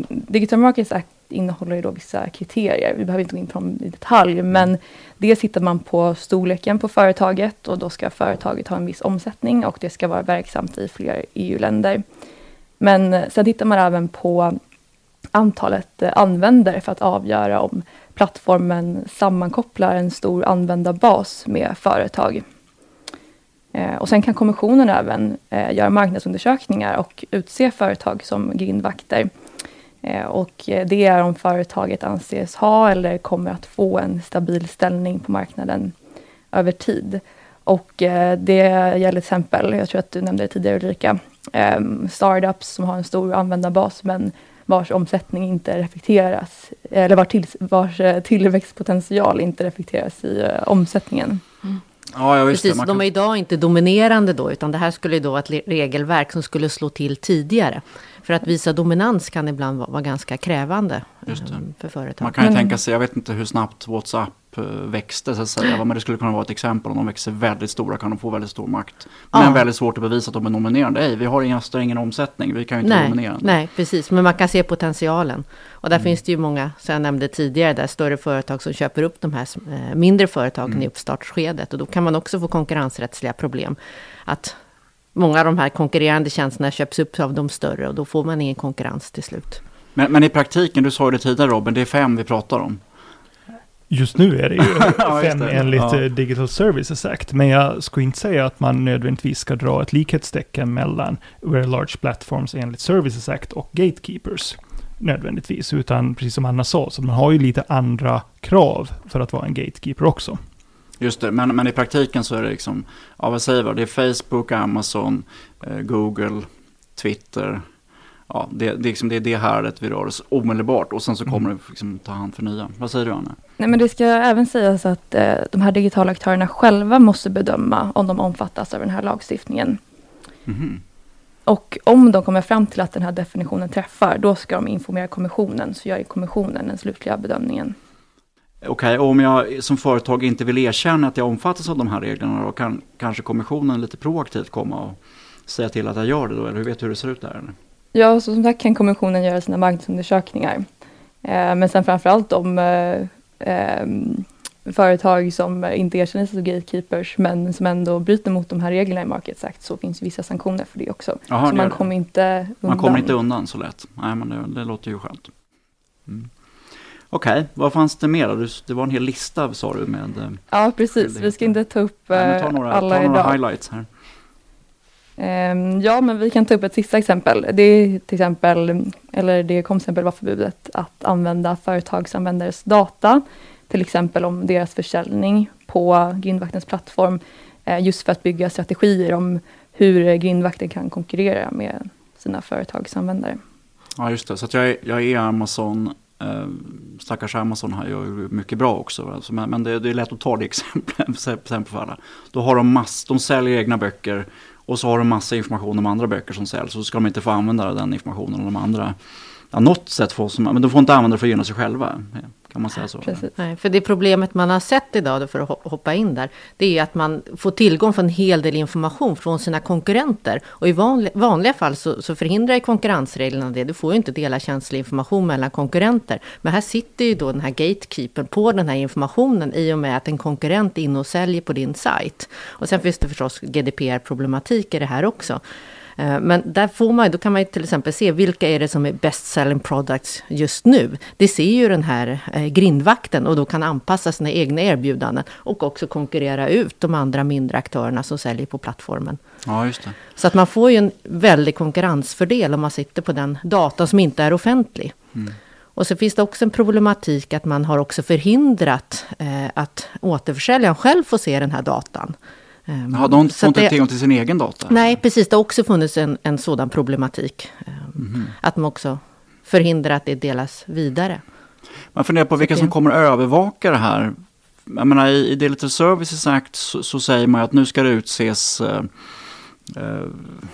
Digital Markets Act innehåller ju då vissa kriterier. Vi behöver inte gå in på dem i detalj, men dels tittar man på storleken på företaget och då ska företaget ha en viss omsättning och det ska vara verksamt i fler EU-länder. Men eh, sen tittar man även på antalet eh, användare för att avgöra om plattformen sammankopplar en stor användarbas med företag. Eh, och sen kan kommissionen även göra marknadsundersökningar och utse företag som grindvakter och det är om företaget anses ha eller kommer att få en stabil ställning på marknaden över tid. Och eh, det gäller till exempel, jag tror att du nämnde det tidigare Ulrika, ehm, startups som har en stor användarbas men vars omsättning inte reflekteras, eller vars, till, vars eh, tillväxtpotential inte reflekteras i omsättningen. Mm. Ja, ja, Precis, kan... de är idag inte dominerande då, utan det här skulle då vara ett regelverk som skulle slå till tidigare. För att visa dominans kan ibland vara, ganska krävande ehm, för företag. Man kan ju mm. tänka sig, jag vet inte hur snabbt WhatsApp eh, växte så att säga. Men det skulle kunna vara ett exempel. Om de växer väldigt stora kan de få väldigt stor makt. Men ja. väldigt svårt att bevisa att de är nominerande. Nej, vi har inga, ingen omsättning, vi kan ju inte nej, nominera. Nej, precis. Men man kan se potentialen. Och där mm. finns det ju många, som jag nämnde tidigare, där större företag som köper upp de här eh, mindre företagen mm. i uppstartsskedet. Och då kan man också få konkurrensrättsliga problem. Att många av de här konkurrerande tjänsterna köps upp av de större och då får man ingen konkurrens till slut. Men, men i praktiken, du sa det tidigare Robin, det är fem vi pratar om. Just nu är det ju fem det. enligt ja. Eh, Digital Services Act. Men jag skulle inte säga att man nödvändigtvis ska dra ett likhetstecken mellan Very Large Platforms enligt Services Act och Gatekeepers. Nödvändigtvis, utan precis som Anna sa, så man har ju lite andra krav för att vara en gatekeeper också. Just det, men, men i praktiken så är det liksom, ja vad säger vi, det är Facebook, Amazon, eh, Google, Twitter. Ja, det, det, liksom, det är det häradet vi rör oss omedelbart och sen så kommer mm. det liksom ta hand för nya. Vad säger du Anna? Nej men det ska även sägas att eh, de här digitala aktörerna själva måste bedöma om de omfattas av den här lagstiftningen. Mm. Och om de kommer fram till att den här definitionen träffar, då ska de informera kommissionen, så gör kommissionen den slutliga bedömningen. Okej, okay, om jag som företag inte vill erkänna att jag omfattas av de här reglerna, då kan kanske kommissionen lite proaktivt komma och säga till att jag gör det då, eller hur vet du hur det ser ut där? Eller? Ja, så som sagt kan kommissionen göra sina marknadsundersökningar. Eh, men sen framförallt om eh, eh, företag som inte erkänner sig som gatekeepers, men som ändå bryter mot de här reglerna i Markets Act, så finns vissa sanktioner för det också. Aha, så man kommer inte undan. Man kommer inte undan så lätt. Nej, men det, det låter ju skönt. Mm. Okej, okay, vad fanns det mer? Det var en hel lista sa du med... Eh, ja, precis. Vi ska inte ta upp Nej, ta några, alla ta några idag. highlights här. Um, ja, men vi kan ta upp ett sista exempel. Det är till exempel, eller det kom till exempel var förbudet att använda företagsanvändares data, till exempel om deras försäljning på grindvaktens plattform, uh, just för att bygga strategier om hur grindvakten kan konkurrera med sina företagsanvändare. Ja, just det. Så jag är, jag är Amazon Eh, stackars Amazon här gör ju mycket bra också. Alltså, men, men det, det, är lätt att ta det exemplet för alla. Då har de mass, de säljer egna böcker och så har de massa information om andra böcker som säljs. Så ska de inte få använda den informationen om de andra. Ja, något sätt får, men de får inte använda det för att gynna sig själva. Kan man säga så? Precis. Nej, för det problemet man har sett idag, för att hoppa in där, det är att man får tillgång till en hel del information från sina konkurrenter. Och i vanliga, vanliga fall så, så förhindrar konkurrensreglerna det. Du får ju inte dela känslig information mellan konkurrenter. Men här sitter ju då den här gatekeepern på den här informationen i och med att en konkurrent är inne och säljer på din sajt. Och sen finns det förstås GDPR-problematik i det här också. Eh, men där får man, då kan man till exempel se vilka är det som är best selling products just nu. Det ser ju den här eh, grindvakten och då kan anpassa sina egna erbjudanden och också konkurrera ut de andra mindre aktörerna som säljer på plattformen. Ja, just det. Så att man får ju en väldig konkurrensfördel om man sitter på den data som inte är offentlig. Mm. Och så finns det också en problematik att man har också förhindrat eh, att återförsäljaren själv får se den här datan. Eh, ja, de får inte det, tillgång till sin egen data? Nej, precis. Det har också funnits en, en sådan problematik. Mm. Att man också förhindrar att det delas vidare. Man funderar på vilka som kommer att övervaka det här. Jag menar, i, i Digital Services Act så, så, säger man att nu ska det utses eh, Uh,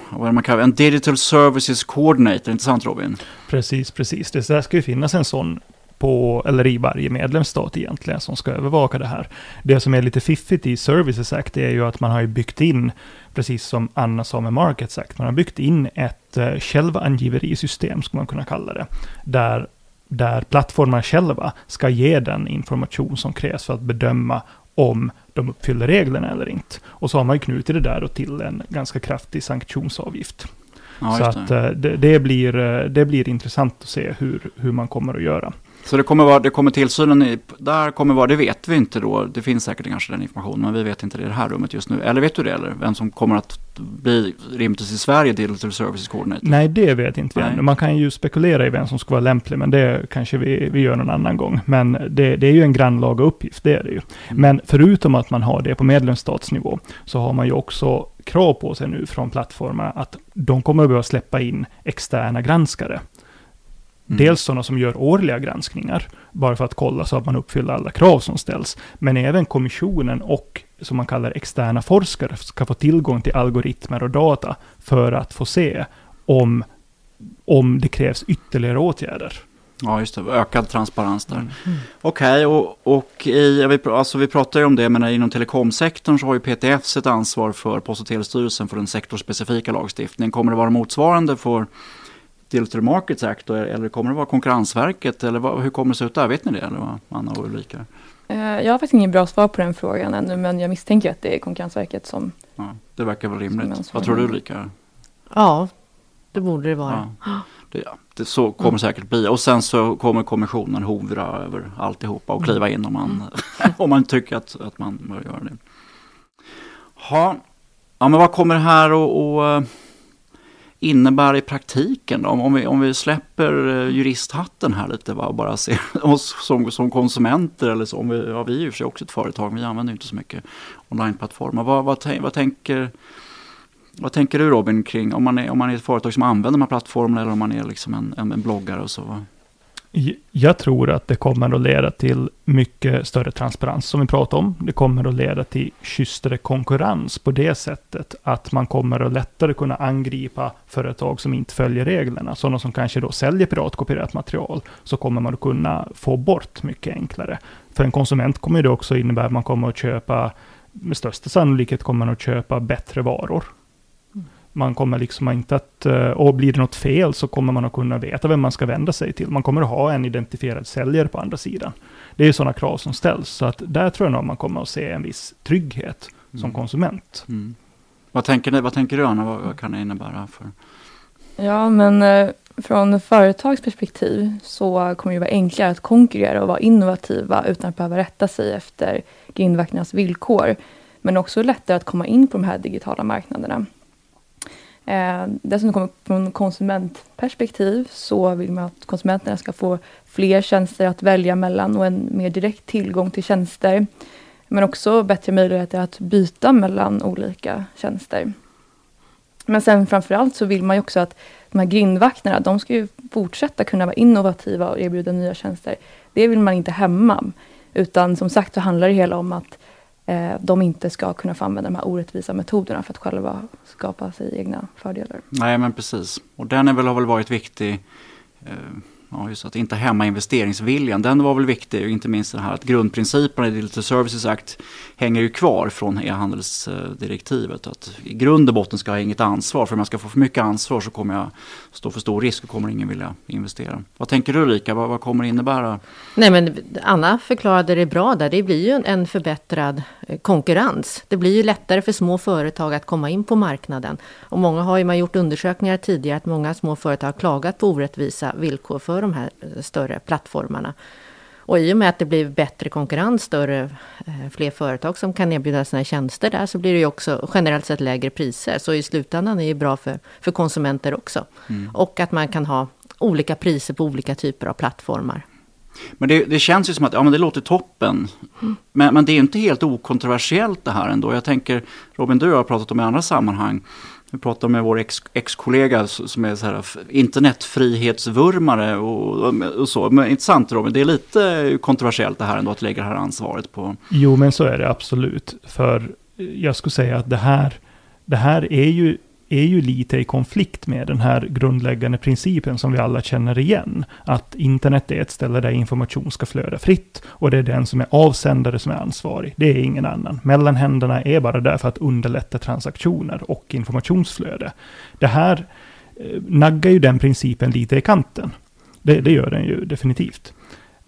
vad är man kallar en Digital Services Coordinator, inte sant Robin? Precis, precis. Det ska ju finnas en sån på, eller i varje medlemsstat egentligen, som ska övervaka det här. Det som är lite fiffigt i Services Act är ju att man har byggt in, precis som Anna sa med Markets Act, man har byggt in ett uh, självangiverisystem, skulle man kunna kalla det, där där plattformarna själva ska ge den information som krävs för att bedöma om de uppfyller reglerna eller inte. Och så har man ju knutit det där till en ganska kraftig sanktionsavgift. Ja, så att eh, det, det, blir, eh, det blir intressant att se hur, hur man kommer att göra. Så det kommer, vara, det kommer tillsynen, i, där kommer vara, det vet vi inte då, det finns säkert kanske den informationen, men vi vet inte det i det här rummet just nu. Eller vet du det, eller vem som kommer att bli rimligtvis i Sverige Digital Services Coordinator? Nej, det vet inte vi ännu. Man kan ju spekulera i vem som ska vara lämplig, men det kanske vi, vi gör någon annan gång. Men det, det är ju en grannlaga uppgift, det är det ju. Mm. Men förutom att man har det på medlemsstatsnivå, så har man ju också krav på sig nu från plattformarna att de kommer att behöva släppa in externa granskare. Mm. Dels sådana som gör årliga granskningar, bara för att kolla så att man uppfyller alla krav som ställs. Men även kommissionen och, som man kallar externa forskare, ska få tillgång till algoritmer och data för att få se om, om det krävs ytterligare åtgärder. Ja, just det. Ökad transparens där. Mm. Okej, okay, och, och i, vi, alltså vi pratar ju om det, men inom telekomsektorn så har ju PTF ett ansvar för Post och telestyrelsen för den sektorspecifika lagstiftningen. Kommer det vara motsvarande för Digital Markets Act eller kommer det vara Konkurrensverket eller vad, hur kommer det se ut där? Vet ni det eller vad, Anna och Ulrika? Eh, jag har faktiskt inget bra svar på den frågan ännu men jag misstänker att det är Konkurrensverket som... Ja, det verkar väl rimligt. Vad tror du Ulrika? Ja, det borde det vara. Ja, det, det, så kommer mm. säkert bli. Och sen så kommer kommissionen hovra över alltihopa och kliva in om man, mm. om man tycker att, att man bör göra det. Ha. Ja, men vad kommer det här att innebär i praktiken då? Om vi, om vi släpper eh, juristhatten här lite va? och bara ser oss som, som konsumenter eller så. Om vi, ja, vi är ju för sig också ett företag, vi använder inte så mycket onlineplattformar. Vad, vad, vad, tänker, vad tänker du Robin kring om man, är, om man är ett företag som använder de här plattformarna eller om man är liksom en, en, en bloggare och så? Jag tror att det kommer att leda till mycket större transparens som vi pratade om. Det kommer att leda till schysstare konkurrens på det sättet att man kommer att lättare kunna angripa företag som inte följer reglerna. Sådana som kanske då säljer piratkopierat material. Så kommer man att kunna få bort mycket enklare. För en konsument kommer det också innebära att man kommer att köpa, med största sannolikhet kommer man att köpa bättre varor man kommer liksom inte att, eh, och blir det något fel så kommer man att kunna veta vem man ska vända sig till. Man kommer att ha en identifierad säljare på andra sidan. Det är sådana krav som ställs, så att där tror jag nog man kommer att se en viss trygghet mm. som konsument. Mm. Vad, tänker ni, vad tänker du Anna, vad, vad kan det innebära? för? Ja, men eh, från företagsperspektiv så kommer det vara enklare att konkurrera och vara innovativa utan att behöva rätta sig efter grindvakternas villkor. Men också lättare att komma in på de här digitala marknaderna. Eh, dessutom kommer från konsumentperspektiv så vill man att konsumenterna ska få fler tjänster att välja mellan och en mer direkt tillgång till tjänster. Men också bättre möjligheter att byta mellan olika tjänster. Men sen framförallt så vill man ju också att de här grindvakterna, de ska ju fortsätta kunna vara innovativa och erbjuda nya tjänster. Det vill man inte hämma. Utan som sagt så handlar det hela om att eh, Eh, de inte ska kunna få använda de här orättvisa metoderna för att själva skapa sig egna fördelar. Nej men precis. Och den är väl, har väl varit viktig eh, Ja, just att inte hämma investeringsviljan, den var väl viktig. Inte minst det här att grundprinciperna i Digital Services Act hänger ju kvar från e-handelsdirektivet. Att I grund och botten ska jag ha inget ansvar, för om jag ska få för mycket ansvar så kommer jag stå för stor risk och kommer ingen vilja investera. Vad tänker du Ulrika, vad, vad kommer det innebära? Nej men Anna förklarade det bra där, det blir ju en förbättrad eh, konkurrens. Det blir ju lättare för små företag att komma in på marknaden. Och många har ju man gjort undersökningar tidigare att många små företag har klagat på orättvisa villkor för de här eh, större plattformarna. Och i och med att det blir bättre konkurrens, större, eh, fler företag som kan erbjuda sina tjänster där, så blir det ju också generellt sett lägre priser. Så i slutändan är det bra för, för konsumenter också. Mm. Och att man kan ha olika priser på olika typer av plattformar. Men det, det, känns ju som att ja, men det låter toppen. Mm. Men, men det är inte helt okontroversiellt det här ändå. Jag tänker, Robin, du och jag har pratat om i andra sammanhang. Vi pratade med vår ex-kollega ex som är så här internetfrihetsvurmare och, och, så. Men intressant Robin, det är lite kontroversiellt det här ändå att lägga det här ansvaret på. Jo, men så är det absolut. För jag skulle säga att det här, det här är ju är ju lite i konflikt med den här grundläggande principen som vi alla känner igen. Att internet är ett ställe där information ska flöda fritt och det är den som är avsändare som är ansvarig. Det är ingen annan. Mellanhänderna är bara där för att underlätta transaktioner och informationsflöde. Det här eh, naggar ju den principen lite i kanten. Det, det gör den ju definitivt.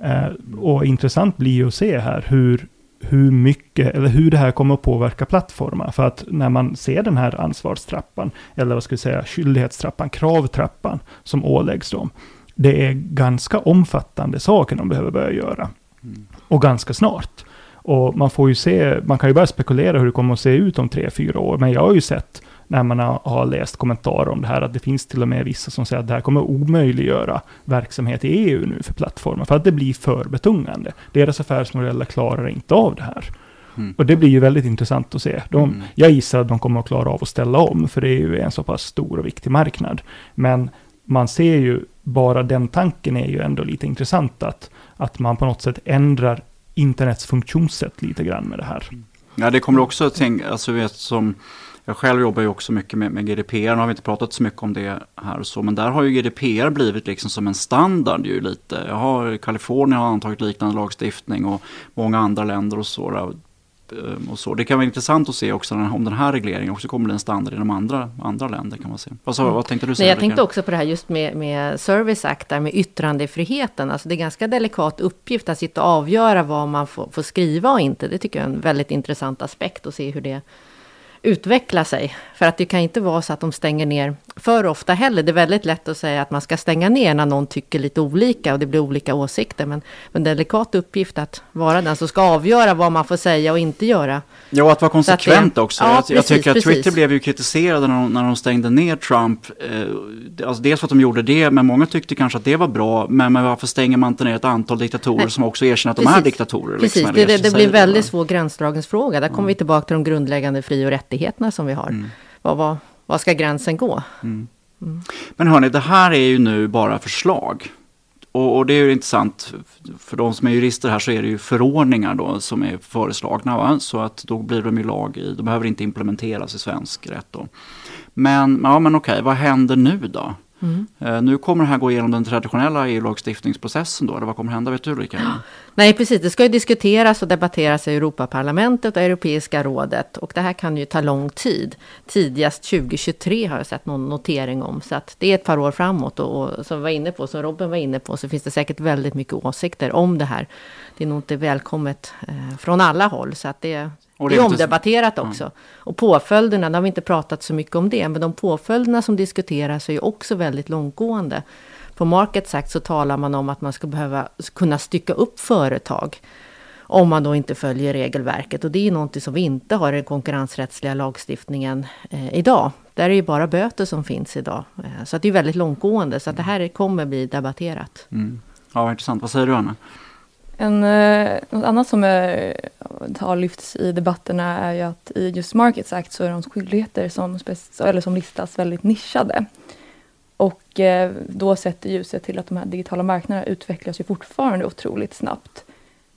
Eh, och intressant blir ju att se här hur hur mycket, eller hur det här kommer att påverka plattformar. För att när man ser den här ansvarstrappan, eller vad ska vi säga, skyldighetstrappan, kravtrappan som åläggs dem. Det är ganska omfattande saker de behöver börja göra. Mm. Och ganska snart. Och man får ju se, man kan ju börja spekulera hur det kommer att se ut om tre, fyra år. Men jag har ju sett när man har, läst kommentarer om det här, att det finns till och med vissa som säger att det här kommer omöjliggöra verksamhet i EU nu för plattformar, för att det blir för betungande. Deras affärsmodeller klarar inte av det här. Mm. Och det blir ju väldigt intressant att se. De, mm. Jag gissar att de kommer att klara av att ställa om, för det är en så pass stor och viktig marknad. Men man ser ju, bara den tanken är ju ändå lite intressant, att, att man på något sätt ändrar internets funktionssätt lite grann med det här. Ja, det kommer också att tänka, alltså vet som jag själv jobbar ju också mycket med, med GDPR, nu har vi inte pratat så mycket om det här och så, men där har ju GDPR blivit liksom som en standard ju lite. Jag har, Kalifornien har antagit liknande lagstiftning och många andra länder och så. Ehm, och så. Det kan vara intressant att se också om den här regleringen också kommer bli en standard inom andra, andra länder. kan man se. Vad, så, vad tänkte du säga? Nej, jag tänkte också på det här just med, med Service Act, där med yttrandefriheten. Alltså det är ganska delikat uppgift att sitta och avgöra vad man får, får skriva och inte. Det tycker jag är en väldigt intressant aspekt att se hur det utveckla sig. För att det kan inte vara så att de stänger ner för ofta heller. Det är väldigt lätt att säga att man ska stänga ner när någon tycker lite olika och det blir olika åsikter. Men, men delikat uppgift att vara den som ska avgöra vad man får säga och inte göra. Ja, att vara konsekvent det, också. Ja, jag, precis, jag, tycker att precis. Twitter blev ju kritiserade när de, när de stängde ner Trump. Eh, alltså dels för att de gjorde det, men många tyckte kanske att det var bra. Men, men varför stänger man inte ner ett antal diktatorer Nej. som också erkänner att precis. de är diktatorer? Precis, liksom, det, det, det blir en väldigt svår gränsdragningsfråga. Där kommer vi tillbaka till de grundläggande fri och rättigheterna som vi har. Mm. Vad, vad, var ska gränsen gå? Mm. Mm. Men hörni, det här är ju nu bara förslag. Och, och, det är ju intressant, för de som är jurister här så är det ju förordningar då som är föreslagna. Va? Så att då blir de ju lag i, de behöver inte implementeras i svensk rätt då. Men, ja men okej, vad händer nu då? Mm. Eh, nu kommer det här gå igenom den traditionella EU-lagstiftningsprocessen då, eller vad kommer hända? Vet du Ulrika? Nej, precis. Det ska ju diskuteras och debatteras i Europaparlamentet och Europeiska rådet. Och det här kan ju ta lång tid. Tidigast 2023 har jag sett någon notering om. Så att det är ett par år framåt. Och, och som, var inne på, som Robin var inne på så finns det säkert väldigt mycket åsikter om det här. Det är nog inte välkommet eh, från alla håll. Så att det, och det är omdebatterat också. Mm. Och påföljderna, det har vi inte pratat så mycket om det, men de påföljderna som diskuteras är ju också väldigt långtgående. På Market Act så talar man om att man ska behöva kunna stycka upp företag om man då inte följer regelverket. Och det är någonting som vi inte har i den konkurrensrättsliga lagstiftningen eh, idag. Där är det ju bara böter som finns idag. Eh, så att det är väldigt långtgående. Så att det här kommer bli debatterat. Mm. Ja, intressant. Vad säger du Anna? En, eh, något annat som är, har lyfts i debatterna är ju att i just Markets Act så är de skyldigheter som, eller som listas väldigt nischade. Och eh, då sätter ljuset till att de här digitala marknaderna utvecklas ju fortfarande otroligt snabbt.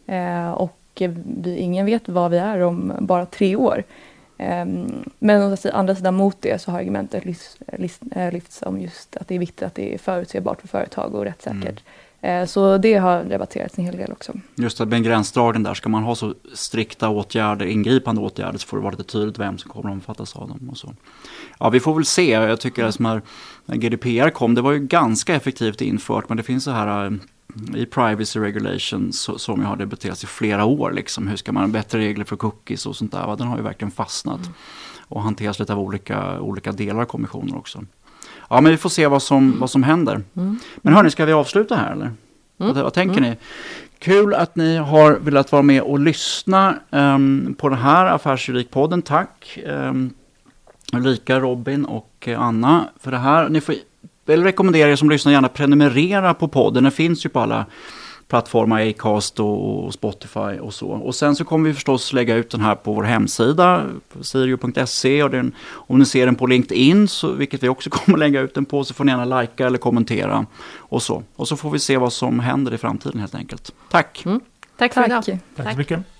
Eh, och vi, ingen vet vad vi är om bara tre år. Ehm, men å andra sidan mot det så har argumentet lyfts, lyfts, om just att det är viktigt att det är förutsägbart för företag och rättssäkert. Mm så det har debatterats en hel del också. Just det, med gränsdragning där, ska man ha så strikta åtgärder, ingripande åtgärder, så får det vara lite tydligt vem som kommer att omfattas av dem. Och så. Ja, vi får väl se. Jag tycker att när GDPR kom, det var ju ganska effektivt infört, men det finns så här eh, i privacy regulations som jag har debatterats i flera år. Liksom. Hur ska man ha bättre regler för cookies och sånt där. Den har ju verkligen fastnat. Mm. Och hanteras lite av olika, olika delar av kommissionen också. Ja, men vi får se vad som, vad som händer. Mm. Men hörni, ska vi avsluta här eller? Mm. Vad, vad, tänker mm. ni? Kul att ni har velat vara med och lyssna um, på den här Affärsjuridikpodden. Tack um, Ulrika, Robin och Anna för det här. Ni får väl rekommendera er som lyssnar gärna prenumerera på podden. Den finns ju på alla plattformar, Acast och Spotify och så. Och sen så kommer vi förstås lägga ut den här på vår hemsida, sirio.se. Och den, om ni ser den på LinkedIn, så, vilket vi också kommer lägga ut den på, så får ni gärna likea eller kommentera. Och så. Och så får vi se vad som händer i framtiden helt enkelt. Tack! Mm. Tack för idag. Tack så mycket.